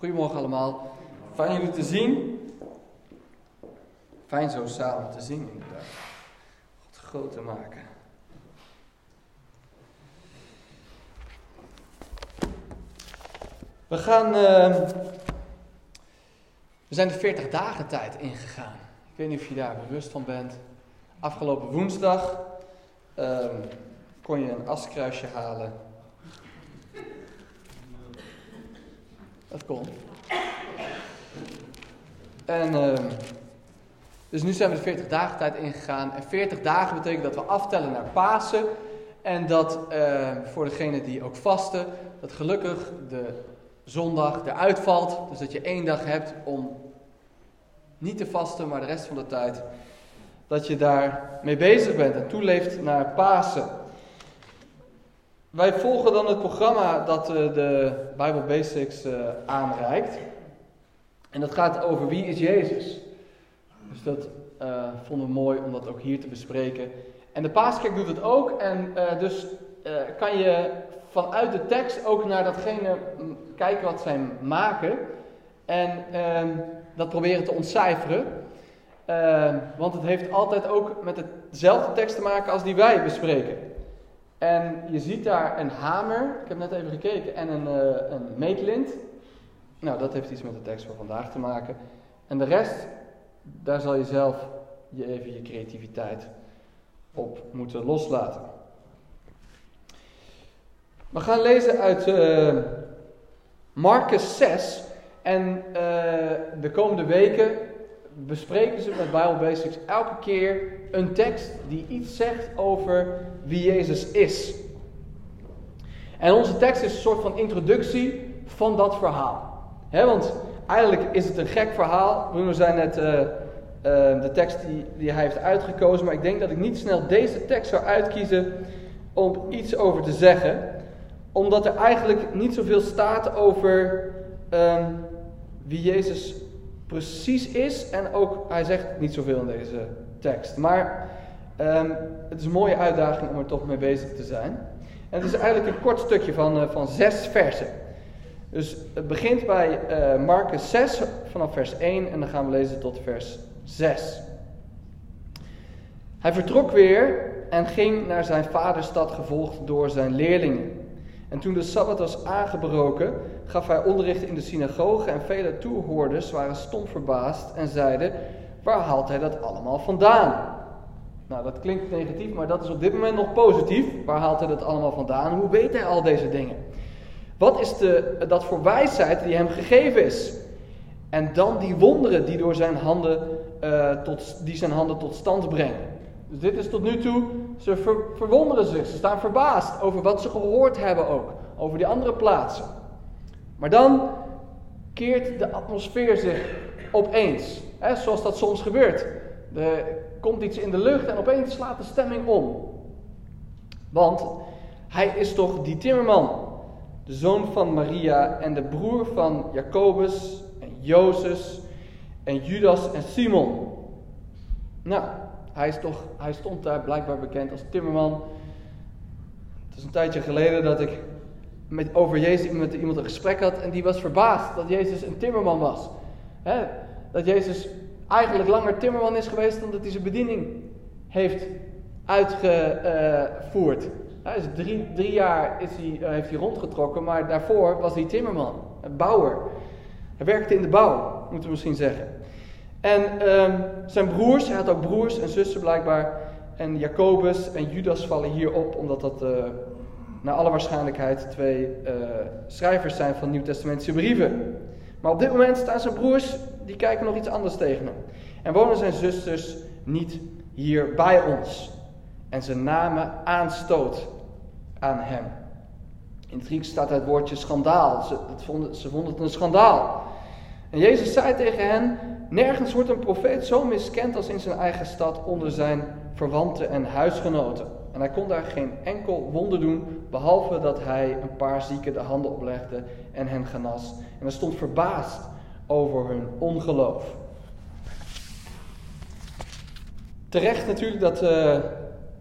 Goedemorgen allemaal. Fijn jullie te zien. Fijn zo samen te zien inderdaad. God groot te maken. We gaan. Uh, we zijn de 40 dagen tijd ingegaan. Ik weet niet of je daar bewust van bent. Afgelopen woensdag um, kon je een askruisje halen Kon. En uh, dus nu zijn we de 40 dagen tijd ingegaan. En 40 dagen betekent dat we aftellen naar Pasen. En dat uh, voor degenen die ook vasten, dat gelukkig de zondag eruit valt. Dus dat je één dag hebt om niet te vasten, maar de rest van de tijd dat je daar mee bezig bent en toeleeft naar Pasen. Wij volgen dan het programma dat uh, de Bible Basics uh, aanreikt. En dat gaat over wie is Jezus. Dus dat uh, vonden we mooi om dat ook hier te bespreken. En de Paaskerk doet het ook. En dus kan je vanuit de tekst ook naar datgene kijken wat zij maken. En ehm, dat proberen te ontcijferen. Ehm, want het heeft altijd ook met dezelfde tekst te maken als die wij bespreken. En je ziet daar een hamer, ik heb net even gekeken, en een, uh, een meetlint. Nou, dat heeft iets met de tekst van vandaag te maken. En de rest, daar zal je zelf je even je creativiteit op moeten loslaten. We gaan lezen uit uh, Marcus 6. En uh, de komende weken bespreken ze met Bible Basics elke keer een tekst die iets zegt over wie Jezus is. En onze tekst is een soort van introductie van dat verhaal. want eigenlijk is het een gek verhaal. Bruno zei net uh, uh, de tekst die, hij heeft uitgekozen. Maar ik denk dat ik niet snel deze tekst zou uitkiezen om iets over te zeggen. Omdat er eigenlijk niet zoveel staat over um, wie Jezus precies is. En ook, hij zegt niet zoveel in deze tekst. Maar um, het is een mooie uitdaging om er toch mee bezig te zijn. En het is eigenlijk een kort stukje van, uh, van zes versen. Dus het begint bij uh, Marcus 6 vanaf vers 1 en dan gaan we lezen tot vers 6. Hij vertrok weer en ging naar zijn vaderstad gevolgd door zijn leerlingen. En toen de Sabbat was aangebroken, gaf hij onderricht in de synagoge en vele toehoorders waren stom verbaasd en zeiden, waar haalt hij dat allemaal vandaan? Nou, dat klinkt negatief, maar dat is op dit moment nog positief. Waar haalt hij dat allemaal vandaan? Hoe weet hij al deze dingen? Wat is de, dat voor wijsheid die hem gegeven is? En dan die wonderen die, door zijn handen, uh, tot, die zijn handen tot stand brengen. Dus dit is tot nu toe, ze ver, verwonderen zich, ze staan verbaasd over wat ze gehoord hebben ook, over die andere plaatsen. Maar dan keert de atmosfeer zich opeens, hè, zoals dat soms gebeurt. Er komt iets in de lucht en opeens slaat de stemming om. Want hij is toch die timmerman, de zoon van Maria en de broer van Jacobus en Jozef en Judas en Simon. Nou, hij, is toch, hij stond daar blijkbaar bekend als timmerman. Het is een tijdje geleden dat ik met, over Jezus met iemand een gesprek had en die was verbaasd dat Jezus een timmerman was. dat Jezus eigenlijk langer timmerman is geweest dan dat hij zijn bediening heeft uitgevoerd. Drie, drie jaar is hij, eh, heeft hij rondgetrokken, maar daarvoor was hij timmerman, een bouwer. Hij werkte in de bouw, moeten we misschien zeggen. En um, zijn broers, hij had ook broers en zussen blijkbaar. En Jacobus en Judas vallen hier op, omdat dat uh, naar alle waarschijnlijkheid twee uh, schrijvers zijn van Nieuw-Testamentische brieven. Maar op dit moment staan zijn broers, die kijken nog iets anders tegen hem. En wonen zijn zusters niet hier bij ons. En ze namen aanstoot aan hem. In het Grieks staat het woordje schandaal. Ze, vonden, ze vonden het een schandaal. En Jezus zei tegen hen: Nergens wordt een profeet zo miskend als in zijn eigen stad onder zijn verwanten en huisgenoten. En hij kon daar geen enkel wonder doen, behalve dat hij een paar zieken de handen oplegde en hen genas. En hij stond verbaasd over hun ongeloof. Terecht natuurlijk dat uh,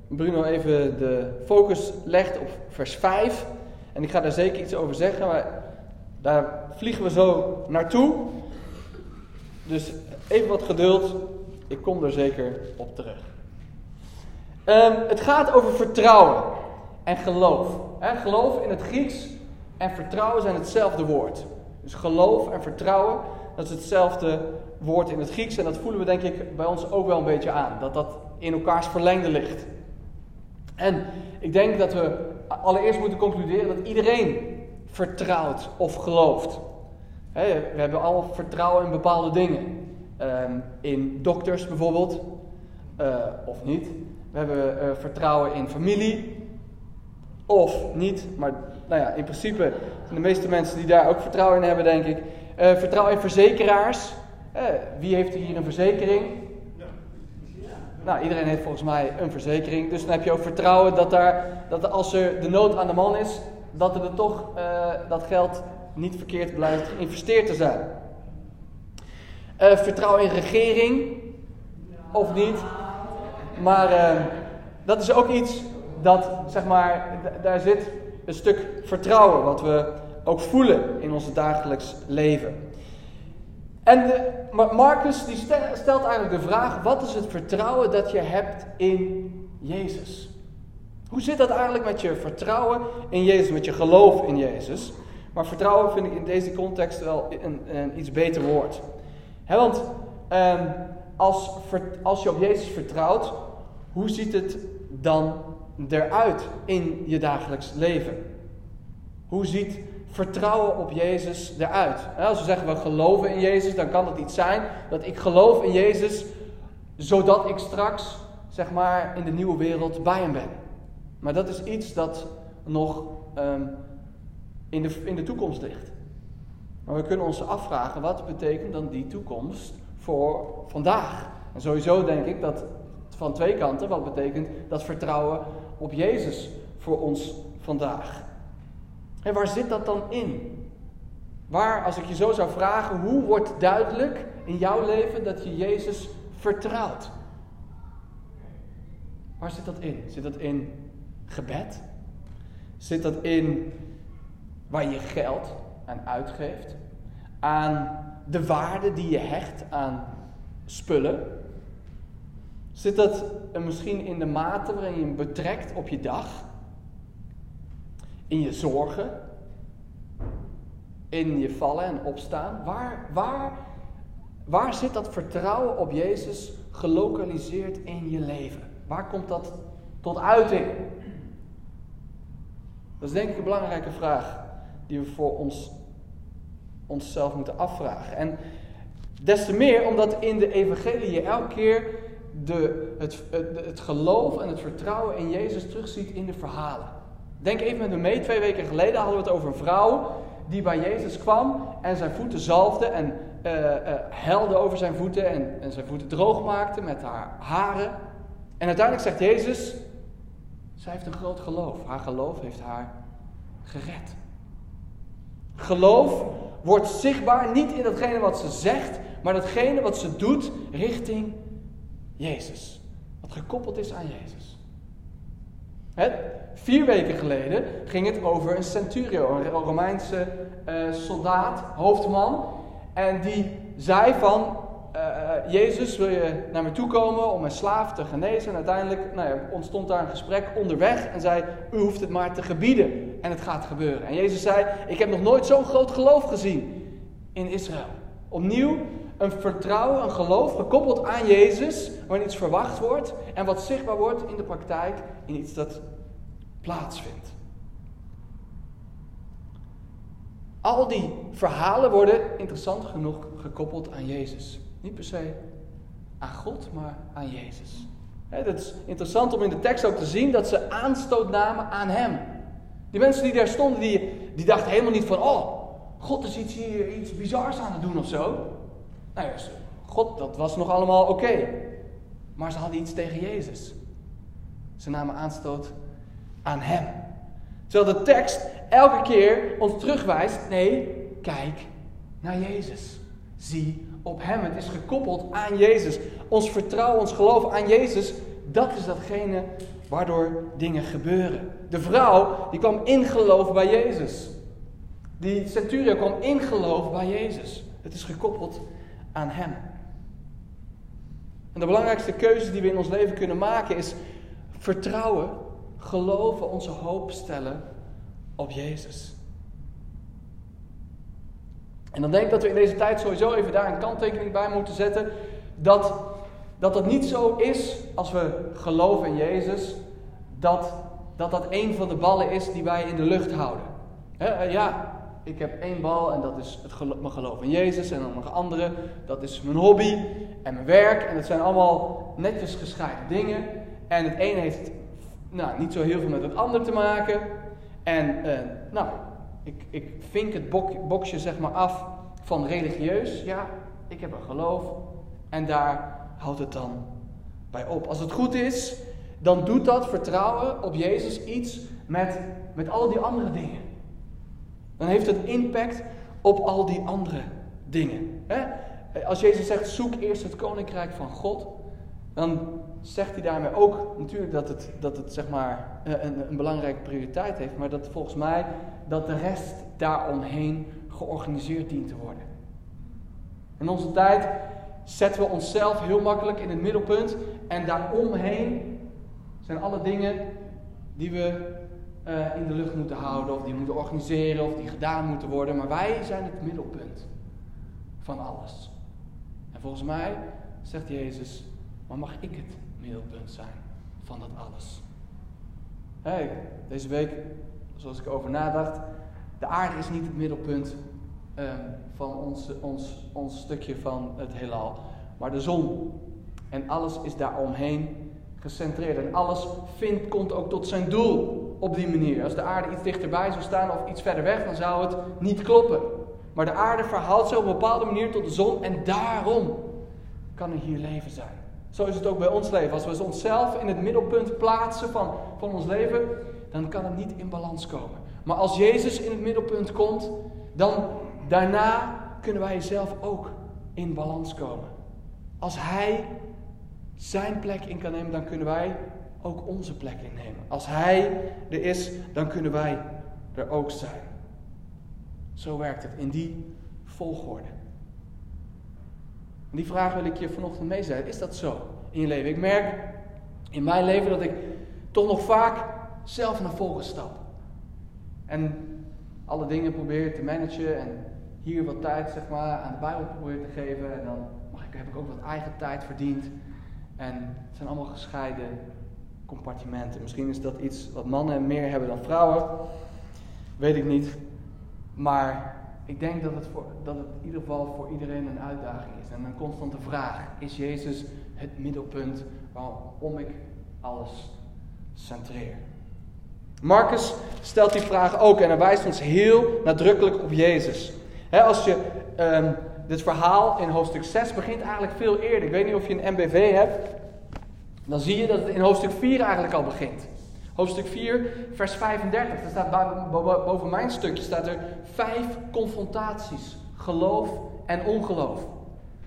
Bruno even de focus legt op vers 5. En ik ga daar zeker iets over zeggen, maar Daar vliegen we zo naartoe. Dus even wat geduld. Ik kom er zeker op terug. Ehm, het gaat over vertrouwen en geloof. geloof in het Grieks en vertrouwen zijn hetzelfde woord. Dus geloof en vertrouwen, dat is hetzelfde woord in het Grieks. En dat voelen we denk ik bij ons ook wel een beetje aan. Dat dat in elkaars verlengde ligt. En ik denk dat we allereerst moeten concluderen dat iedereen vertrouwt of gelooft. we hebben al vertrouwen in bepaalde dingen. Ehm, in dokters bijvoorbeeld, uh, of niet. We hebben uh, vertrouwen in familie, of niet. Maar nou ja, in principe de meeste mensen die daar ook vertrouwen in hebben, denk ik. Uh, vertrouwen in verzekeraars. wie heeft hier een verzekering? Nou, iedereen heeft volgens mij een verzekering. Dus dan heb je ook vertrouwen dat, daar, dat als er de nood aan de man is, dat er toch dat geld niet verkeerd blijft geïnvesteerd te zijn. Vertrouwen in regering, of niet. Maar uh, dat is ook iets dat, zeg maar, daar zit een stuk vertrouwen, wat we ook voelen in ons dagelijks leven. En de, Marcus die stelt eigenlijk de vraag: wat is het vertrouwen dat je hebt in Jezus? Hoe zit dat eigenlijk met je vertrouwen in Jezus, met je geloof in Jezus? Maar vertrouwen vind ik in deze context wel een, een iets beter woord want ehm, als, als je op Jezus vertrouwt, hoe ziet het dan eruit in je dagelijks leven? Hoe ziet vertrouwen op Jezus eruit? Als we zeggen we geloven in Jezus, dan kan het iets zijn dat ik geloof in Jezus, zodat ik straks, zeg maar, in de nieuwe wereld bij hem ben. Maar dat is iets dat nog ehm, in, de, in de toekomst ligt. Maar we kunnen ons afvragen, wat betekent dan die toekomst voor vandaag? En sowieso denk ik dat van twee kanten, wat betekent dat vertrouwen op Jezus voor ons vandaag? En waar zit dat dan in? Waar, als ik je zo zou vragen, hoe wordt duidelijk in jouw leven dat je Jezus vertrouwt? Waar zit dat in? Zit dat in gebed? Zit dat in waar je geld aan uitgeeft, aan de waarde die je hecht aan spullen? Zit dat misschien in de mate waarin je hem betrekt op je dag? In je zorgen? In je vallen en opstaan? Waar, waar, waar zit dat vertrouwen op Jezus gelokaliseerd in je leven? Waar komt dat tot uiting? Dat is denk ik een belangrijke vraag die we voor ons onszelf moeten afvragen. En des te meer omdat in de evangelie je elke keer de, het, het, het geloof en het vertrouwen in Jezus terugziet in de verhalen. Denk even met me mee, twee weken geleden hadden we het over een vrouw die bij Jezus kwam en zijn voeten zalfde en uh, helde over zijn voeten en, en zijn voeten droog maakte met haar haren. En uiteindelijk zegt Jezus, zij heeft een groot geloof. Haar geloof heeft haar gered. Geloof wordt zichtbaar niet in datgene wat ze zegt, maar datgene wat ze doet richting Jezus. Wat gekoppeld is aan Jezus. vier weken geleden ging het over een centurio, een Romeinse uh, soldaat, hoofdman. En die zei van, uh, Jezus, wil je naar me toe komen om mijn slaaf te genezen? En uiteindelijk nou ja, ontstond daar een gesprek onderweg en zei, u hoeft het maar te gebieden en het gaat gebeuren. En Jezus zei, ik heb nog nooit zo'n groot geloof gezien in Israël. Opnieuw een vertrouwen, een geloof gekoppeld aan Jezus, waarin iets verwacht wordt en wat zichtbaar wordt in de praktijk, in iets dat plaatsvindt. Al die verhalen worden interessant genoeg gekoppeld aan Jezus. Niet per se aan God, maar aan Jezus. Het is interessant om in de tekst ook te zien dat ze aanstoot namen aan Hem. Die mensen die daar stonden, die, die dachten helemaal niet van, oh, God is iets hier, iets bizars aan het doen of zo. Nou ja, God, dat was nog allemaal oké. Maar ze hadden iets tegen Jezus. Ze namen aanstoot aan Hem. Terwijl de tekst elke keer ons terugwijst, nee, kijk naar Jezus. Zie op Hem. Het is gekoppeld aan Jezus. Ons vertrouwen, ons geloof aan Jezus, dat is datgene waardoor dingen gebeuren. De vrouw, die kwam in geloof bij Jezus. Die centurion kwam in geloof bij Jezus. Het is gekoppeld aan Hem. En de belangrijkste keuze die we in ons leven kunnen maken is vertrouwen, geloven, onze hoop stellen op Jezus. En dan denk ik dat we in deze tijd sowieso even daar een kanttekening bij moeten zetten. Dat dat niet zo is als we geloven in Jezus, dat dat, dat een van de ballen is die wij in de lucht houden. Eh, ja, ik heb één bal en dat is het mijn geloof in Jezus. En dan nog andere, dat is mijn hobby en mijn werk. En dat zijn allemaal netjes gescheiden dingen. En het ene heeft nou, niet zo heel veel met het ander te maken. En uh, nou, ik, ik vink het bok, zeg maar af van religieus. Ja, ik heb een geloof. En daar houdt het dan bij op. Als het goed is, dan doet dat vertrouwen op Jezus iets met, met al die andere dingen. Dan heeft het impact op al die andere dingen. Als Jezus zegt, zoek eerst het koninkrijk van God, dan zegt hij daarmee ook natuurlijk dat het, dat het zeg maar eh, een, een belangrijke prioriteit heeft, maar dat volgens mij dat de rest daaromheen georganiseerd dient te worden. In onze tijd zetten we onszelf heel makkelijk in het middelpunt en daaromheen zijn alle dingen die we uh, in de lucht moeten houden, of die moeten organiseren, of die gedaan moeten worden. Maar wij zijn het middelpunt van alles. En volgens mij zegt Jezus, maar mag ik het middelpunt zijn van dat alles? Hey, deze week, zoals ik over nadacht, de aarde is niet het middelpunt um, van ons, ons, ons stukje van het heelal, maar de zon. En alles is daaromheen gecentreerd. En alles vindt, komt ook tot zijn doel op die manier. Als de aarde iets dichterbij zou staan of iets verder weg, dan zou het niet kloppen. Maar de aarde verhaalt zich op een bepaalde manier tot de zon en daarom kan er hier leven zijn. Zo is het ook bij ons leven. Als we onszelf in het middelpunt plaatsen van, van ons leven, dan kan het niet in balans komen. Maar als Jezus in het middelpunt komt, dan daarna kunnen wij zelf ook in balans komen. Als Hij zijn plek in kan nemen, dan kunnen wij ook onze plek innemen. Als Hij er is, dan kunnen wij er ook zijn. Zo werkt het in die volgorde. En die vraag wil ik je vanochtend meezeggen. Is dat zo in je leven? Ik merk in mijn leven dat ik toch nog vaak zelf naar voren stap. En alle dingen probeer te managen en hier wat tijd zeg maar, aan de Bijbel probeer te geven. En dan mag ik, heb ik ook wat eigen tijd verdiend. En het zijn allemaal gescheiden compartimenten. Misschien is dat iets wat mannen meer hebben dan vrouwen. Weet ik niet. Maar ik denk dat het, voor, dat het in ieder geval voor iedereen een uitdaging is. En een constante vraag. Is Jezus het middelpunt waarom ik alles centreer? Marcus stelt die vraag ook en hij wijst ons heel nadrukkelijk op Jezus. als je um, dit verhaal in hoofdstuk 6 begint eigenlijk veel eerder. Ik weet niet of je een MBV hebt. Dan zie je dat het in hoofdstuk 4 eigenlijk al begint. Hoofdstuk 4, vers 35. Er staat boven mijn stukje staat er vijf confrontaties. Geloof en ongeloof.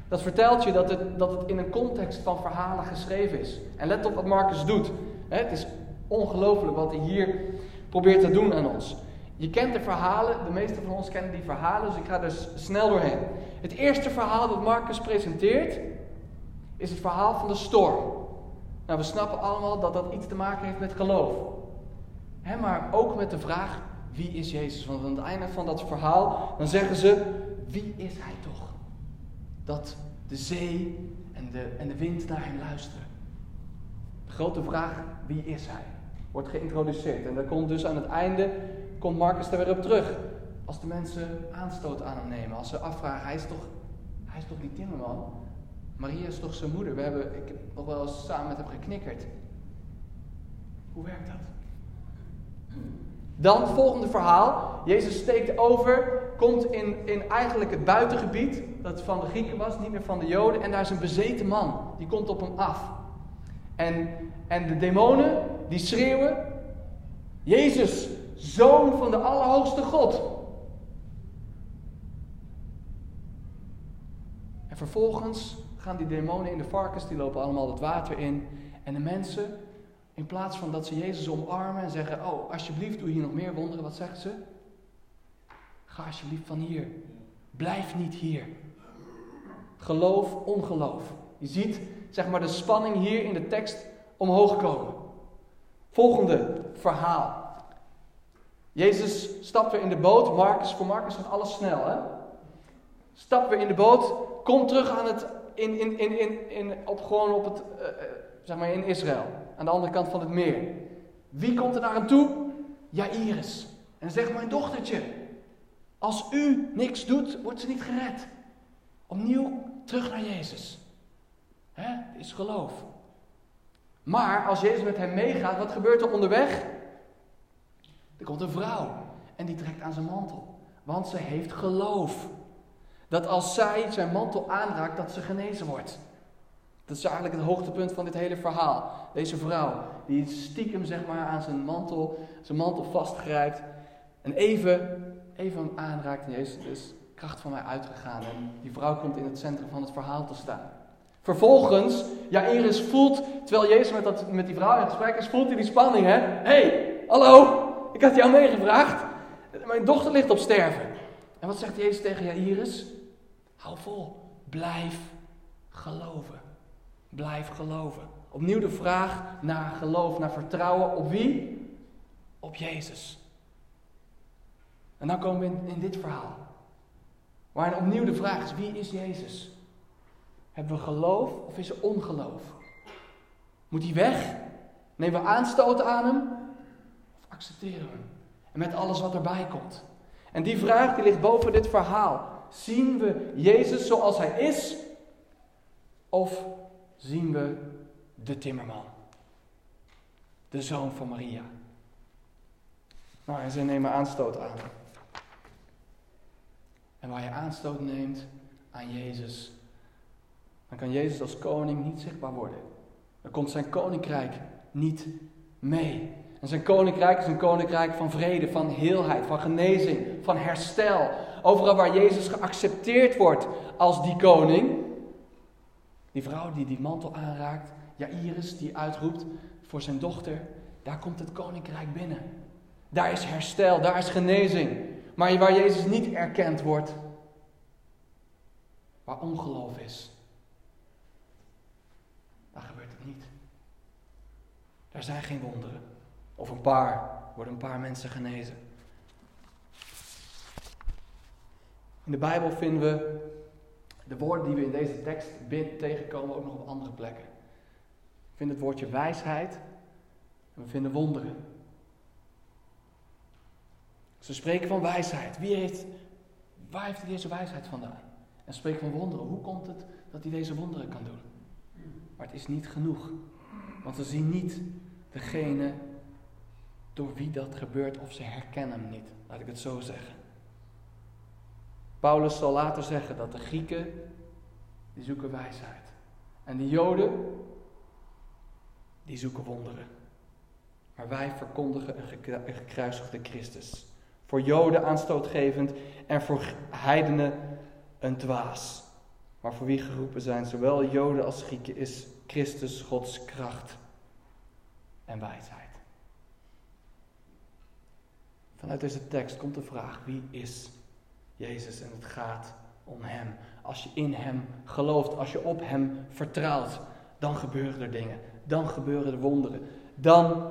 Dat vertelt je dat het, dat het in een context van verhalen geschreven is. En let op wat Marcus doet. Het is ongelooflijk wat hij hier probeert te doen aan ons. Je kent de verhalen, de meeste van ons kennen die verhalen, dus ik ga er snel doorheen. Het eerste verhaal dat Marcus presenteert is het verhaal van de storm. Nou, we snappen allemaal dat dat iets te maken heeft met geloof. maar ook met de vraag, wie is Jezus? Want aan het einde van dat verhaal, dan zeggen ze, wie is hij toch? Dat de zee en de, en de wind naar hem luisteren. De grote vraag, wie is hij? Wordt geïntroduceerd. En dan komt dus aan het einde, komt Marcus er weer op terug. Als de mensen aanstoot aan hem nemen. Als ze afvragen, hij is toch, hij is toch die timmerman? Maria is toch zijn moeder? We hebben, ik heb nog wel eens samen met hem geknikkerd. Hoe werkt dat? Dan het volgende verhaal. Jezus steekt over, komt in, in eigenlijk het buitengebied, dat van de Grieken was, niet meer van de Joden. En daar is een bezeten man, die komt op hem af. En, en de demonen, die schreeuwen, Jezus, zoon van de Allerhoogste God. En vervolgens gaan die demonen in de varkens, die lopen allemaal het water in. En de mensen, in plaats van dat ze Jezus omarmen en zeggen: Oh, alsjeblieft, doe hier nog meer wonderen, wat zeggen ze? Ga alsjeblieft van hier. Blijf niet hier. Geloof, ongeloof. Je ziet zeg maar de spanning hier in de tekst omhoog komen. Volgende verhaal. Jezus stapt weer in de boot. Marcus, voor Marcus gaat alles snel, hè? Stapt in de boot. Komt terug aan het, in, in, in, in, in, op, gewoon op het, uh, zeg maar in Israël. Aan de andere kant van het meer. Wie komt er naar hem toe? Jairus. En zegt, mijn dochtertje, als u niks doet, wordt ze niet gered. Opnieuw terug naar Jezus. Hè? is geloof. Maar als Jezus met hem meegaat, wat gebeurt er onderweg? Er komt een vrouw en die trekt aan zijn mantel. Want ze heeft geloof. Dat als zij zijn mantel aanraakt, dat ze genezen wordt. Dat is eigenlijk het hoogtepunt van dit hele verhaal. Deze vrouw, die stiekem zeg maar aan zijn mantel, zijn mantel vastgrijpt. En even, even aanraakt. En Jezus is kracht van mij uitgegaan. En die vrouw komt in het centrum van het verhaal te staan. Vervolgens, Jairus voelt, terwijl Jezus met, dat, met die vrouw in gesprek is, voelt hij die spanning, hè? hey, hallo, ik had jou meegevraagd. Mijn dochter ligt op sterven. En wat zegt Jezus tegen Jairus? Hou vol, blijf geloven. Blijf geloven. Opnieuw de vraag naar geloof, naar vertrouwen op wie? Op Jezus. En dan komen we in, dit verhaal. Waarin opnieuw de vraag is: wie is Jezus? Hebben we geloof of is er ongeloof? Moet hij weg? Nemen we aanstoot aan hem? Of accepteren we hem? En met alles wat erbij komt. En die vraag die ligt boven dit verhaal. Zien we Jezus zoals hij is? Of zien we de timmerman? De zoon van Maria. Nou, en ze nemen aanstoot aan. En waar je aanstoot neemt aan Jezus, dan kan Jezus als koning niet zichtbaar worden. Dan komt zijn koninkrijk niet mee. En zijn koninkrijk is een koninkrijk van vrede, van heelheid, van genezing, van herstel. Overal waar Jezus geaccepteerd wordt als die koning. Die vrouw die die mantel aanraakt, Jairus die uitroept voor zijn dochter, daar komt het koninkrijk binnen. Daar is herstel, daar is genezing. Maar waar Jezus niet erkend wordt, waar ongeloof is, daar gebeurt het niet. Daar zijn geen wonderen. Of een paar, worden een paar mensen genezen. In de Bijbel vinden we de woorden die we in deze tekst tegenkomen ook nog op andere plekken. We vinden het woordje wijsheid en we vinden wonderen. Ze spreken van wijsheid. Wie heeft, waar heeft hij deze wijsheid vandaan? En spreken van wonderen. Hoe komt het dat hij deze wonderen kan doen? Maar het is niet genoeg. Want ze zien niet degene door wie dat gebeurt of ze herkennen hem niet. Laat ik het zo zeggen. Paulus zal later zeggen dat de Grieken, die zoeken wijsheid. En de Joden, die zoeken wonderen. Maar wij verkondigen een gekruisigde Christus. Voor Joden aanstootgevend en voor heidenen een dwaas. Maar voor wie geroepen zijn, zowel Joden als Grieken, is Christus Gods kracht en wijsheid. Vanuit deze tekst komt de vraag: wie is Jezus? En het gaat om Hem. Als je in Hem gelooft, als je op Hem vertrouwt, dan gebeuren er dingen. Dan gebeuren er wonderen. Dan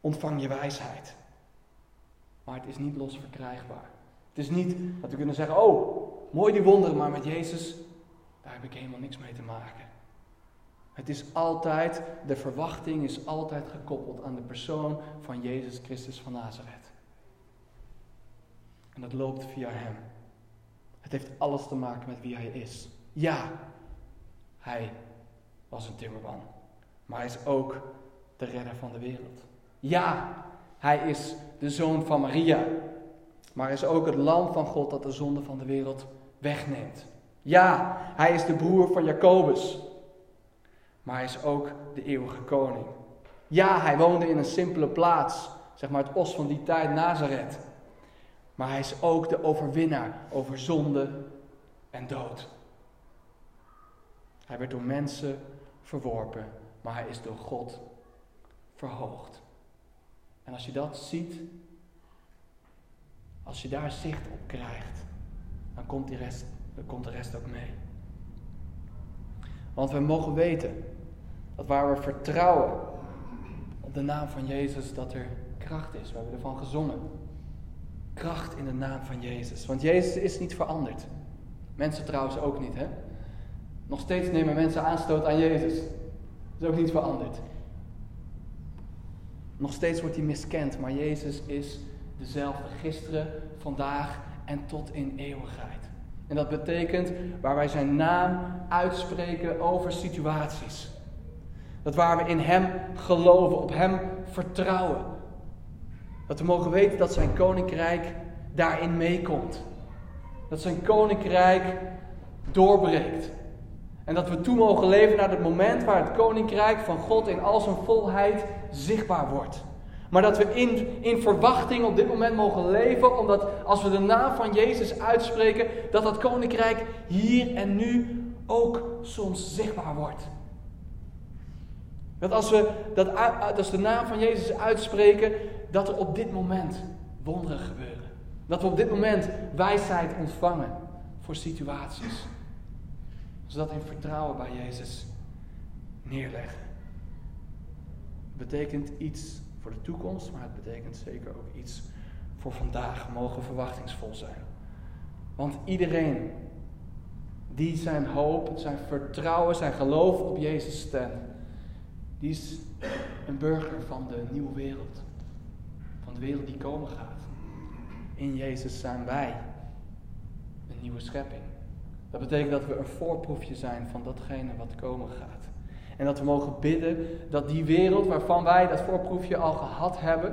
ontvang je wijsheid. Maar het is niet los verkrijgbaar. Het is niet dat we kunnen zeggen: Oh, mooi die wonderen, maar met Jezus, daar heb ik helemaal niks mee te maken. Het is altijd, de verwachting is altijd gekoppeld aan de persoon van Jezus Christus van Nazareth. En dat loopt via Hem. Het heeft alles te maken met wie Hij is. Ja, Hij was een timmerman, maar Hij is ook de redder van de wereld. Ja, Hij is de zoon van Maria, maar Hij is ook het lam van God dat de zonde van de wereld wegneemt. Ja, Hij is de broer van Jacobus, maar hij is ook de eeuwige koning. Ja, hij woonde in een simpele plaats, zeg maar het os van die tijd, Nazareth. Maar hij is ook de overwinnaar over zonde en dood. Hij werd door mensen verworpen, maar hij is door God verhoogd. En als je dat ziet, Als je daar zicht op krijgt, dan komt, die rest, komt de rest ook mee. Want we mogen weten dat waar we vertrouwen op de naam van Jezus, dat er kracht is. We hebben ervan gezongen. Kracht in de naam van Jezus. Want Jezus is niet veranderd. Mensen trouwens ook niet, hè? Nog steeds nemen mensen aanstoot aan Jezus. Is ook niet veranderd. Nog steeds wordt hij miskend, maar Jezus is dezelfde gisteren, vandaag en tot in eeuwigheid. En dat betekent waar wij zijn naam uitspreken over situaties. Dat waar we in Hem geloven, op Hem vertrouwen. Dat we mogen weten dat Zijn koninkrijk daarin meekomt. Dat Zijn koninkrijk doorbreekt. En dat we toe mogen leven naar het moment waar het koninkrijk van God in al zijn volheid zichtbaar wordt. Maar dat we in, in verwachting op dit moment mogen leven, omdat als we de naam van Jezus uitspreken, dat dat koninkrijk hier en nu ook soms zichtbaar wordt. Dat als we dat, als de naam van Jezus uitspreken, dat er op dit moment wonderen gebeuren. Dat we op dit moment wijsheid ontvangen voor situaties. Zodat in vertrouwen bij Jezus neerleggen. Het betekent iets voor de toekomst, maar het betekent zeker ook iets voor vandaag. We mogen verwachtingsvol zijn. Want iedereen die zijn hoop, zijn vertrouwen, zijn geloof op Jezus stemt, die is een burger van de nieuwe wereld. Van de wereld die komen gaat. In Jezus zijn wij een nieuwe schepping. Dat betekent dat we een voorproefje zijn van datgene wat komen gaat. En dat we mogen bidden dat die wereld waarvan wij dat voorproefje al gehad hebben,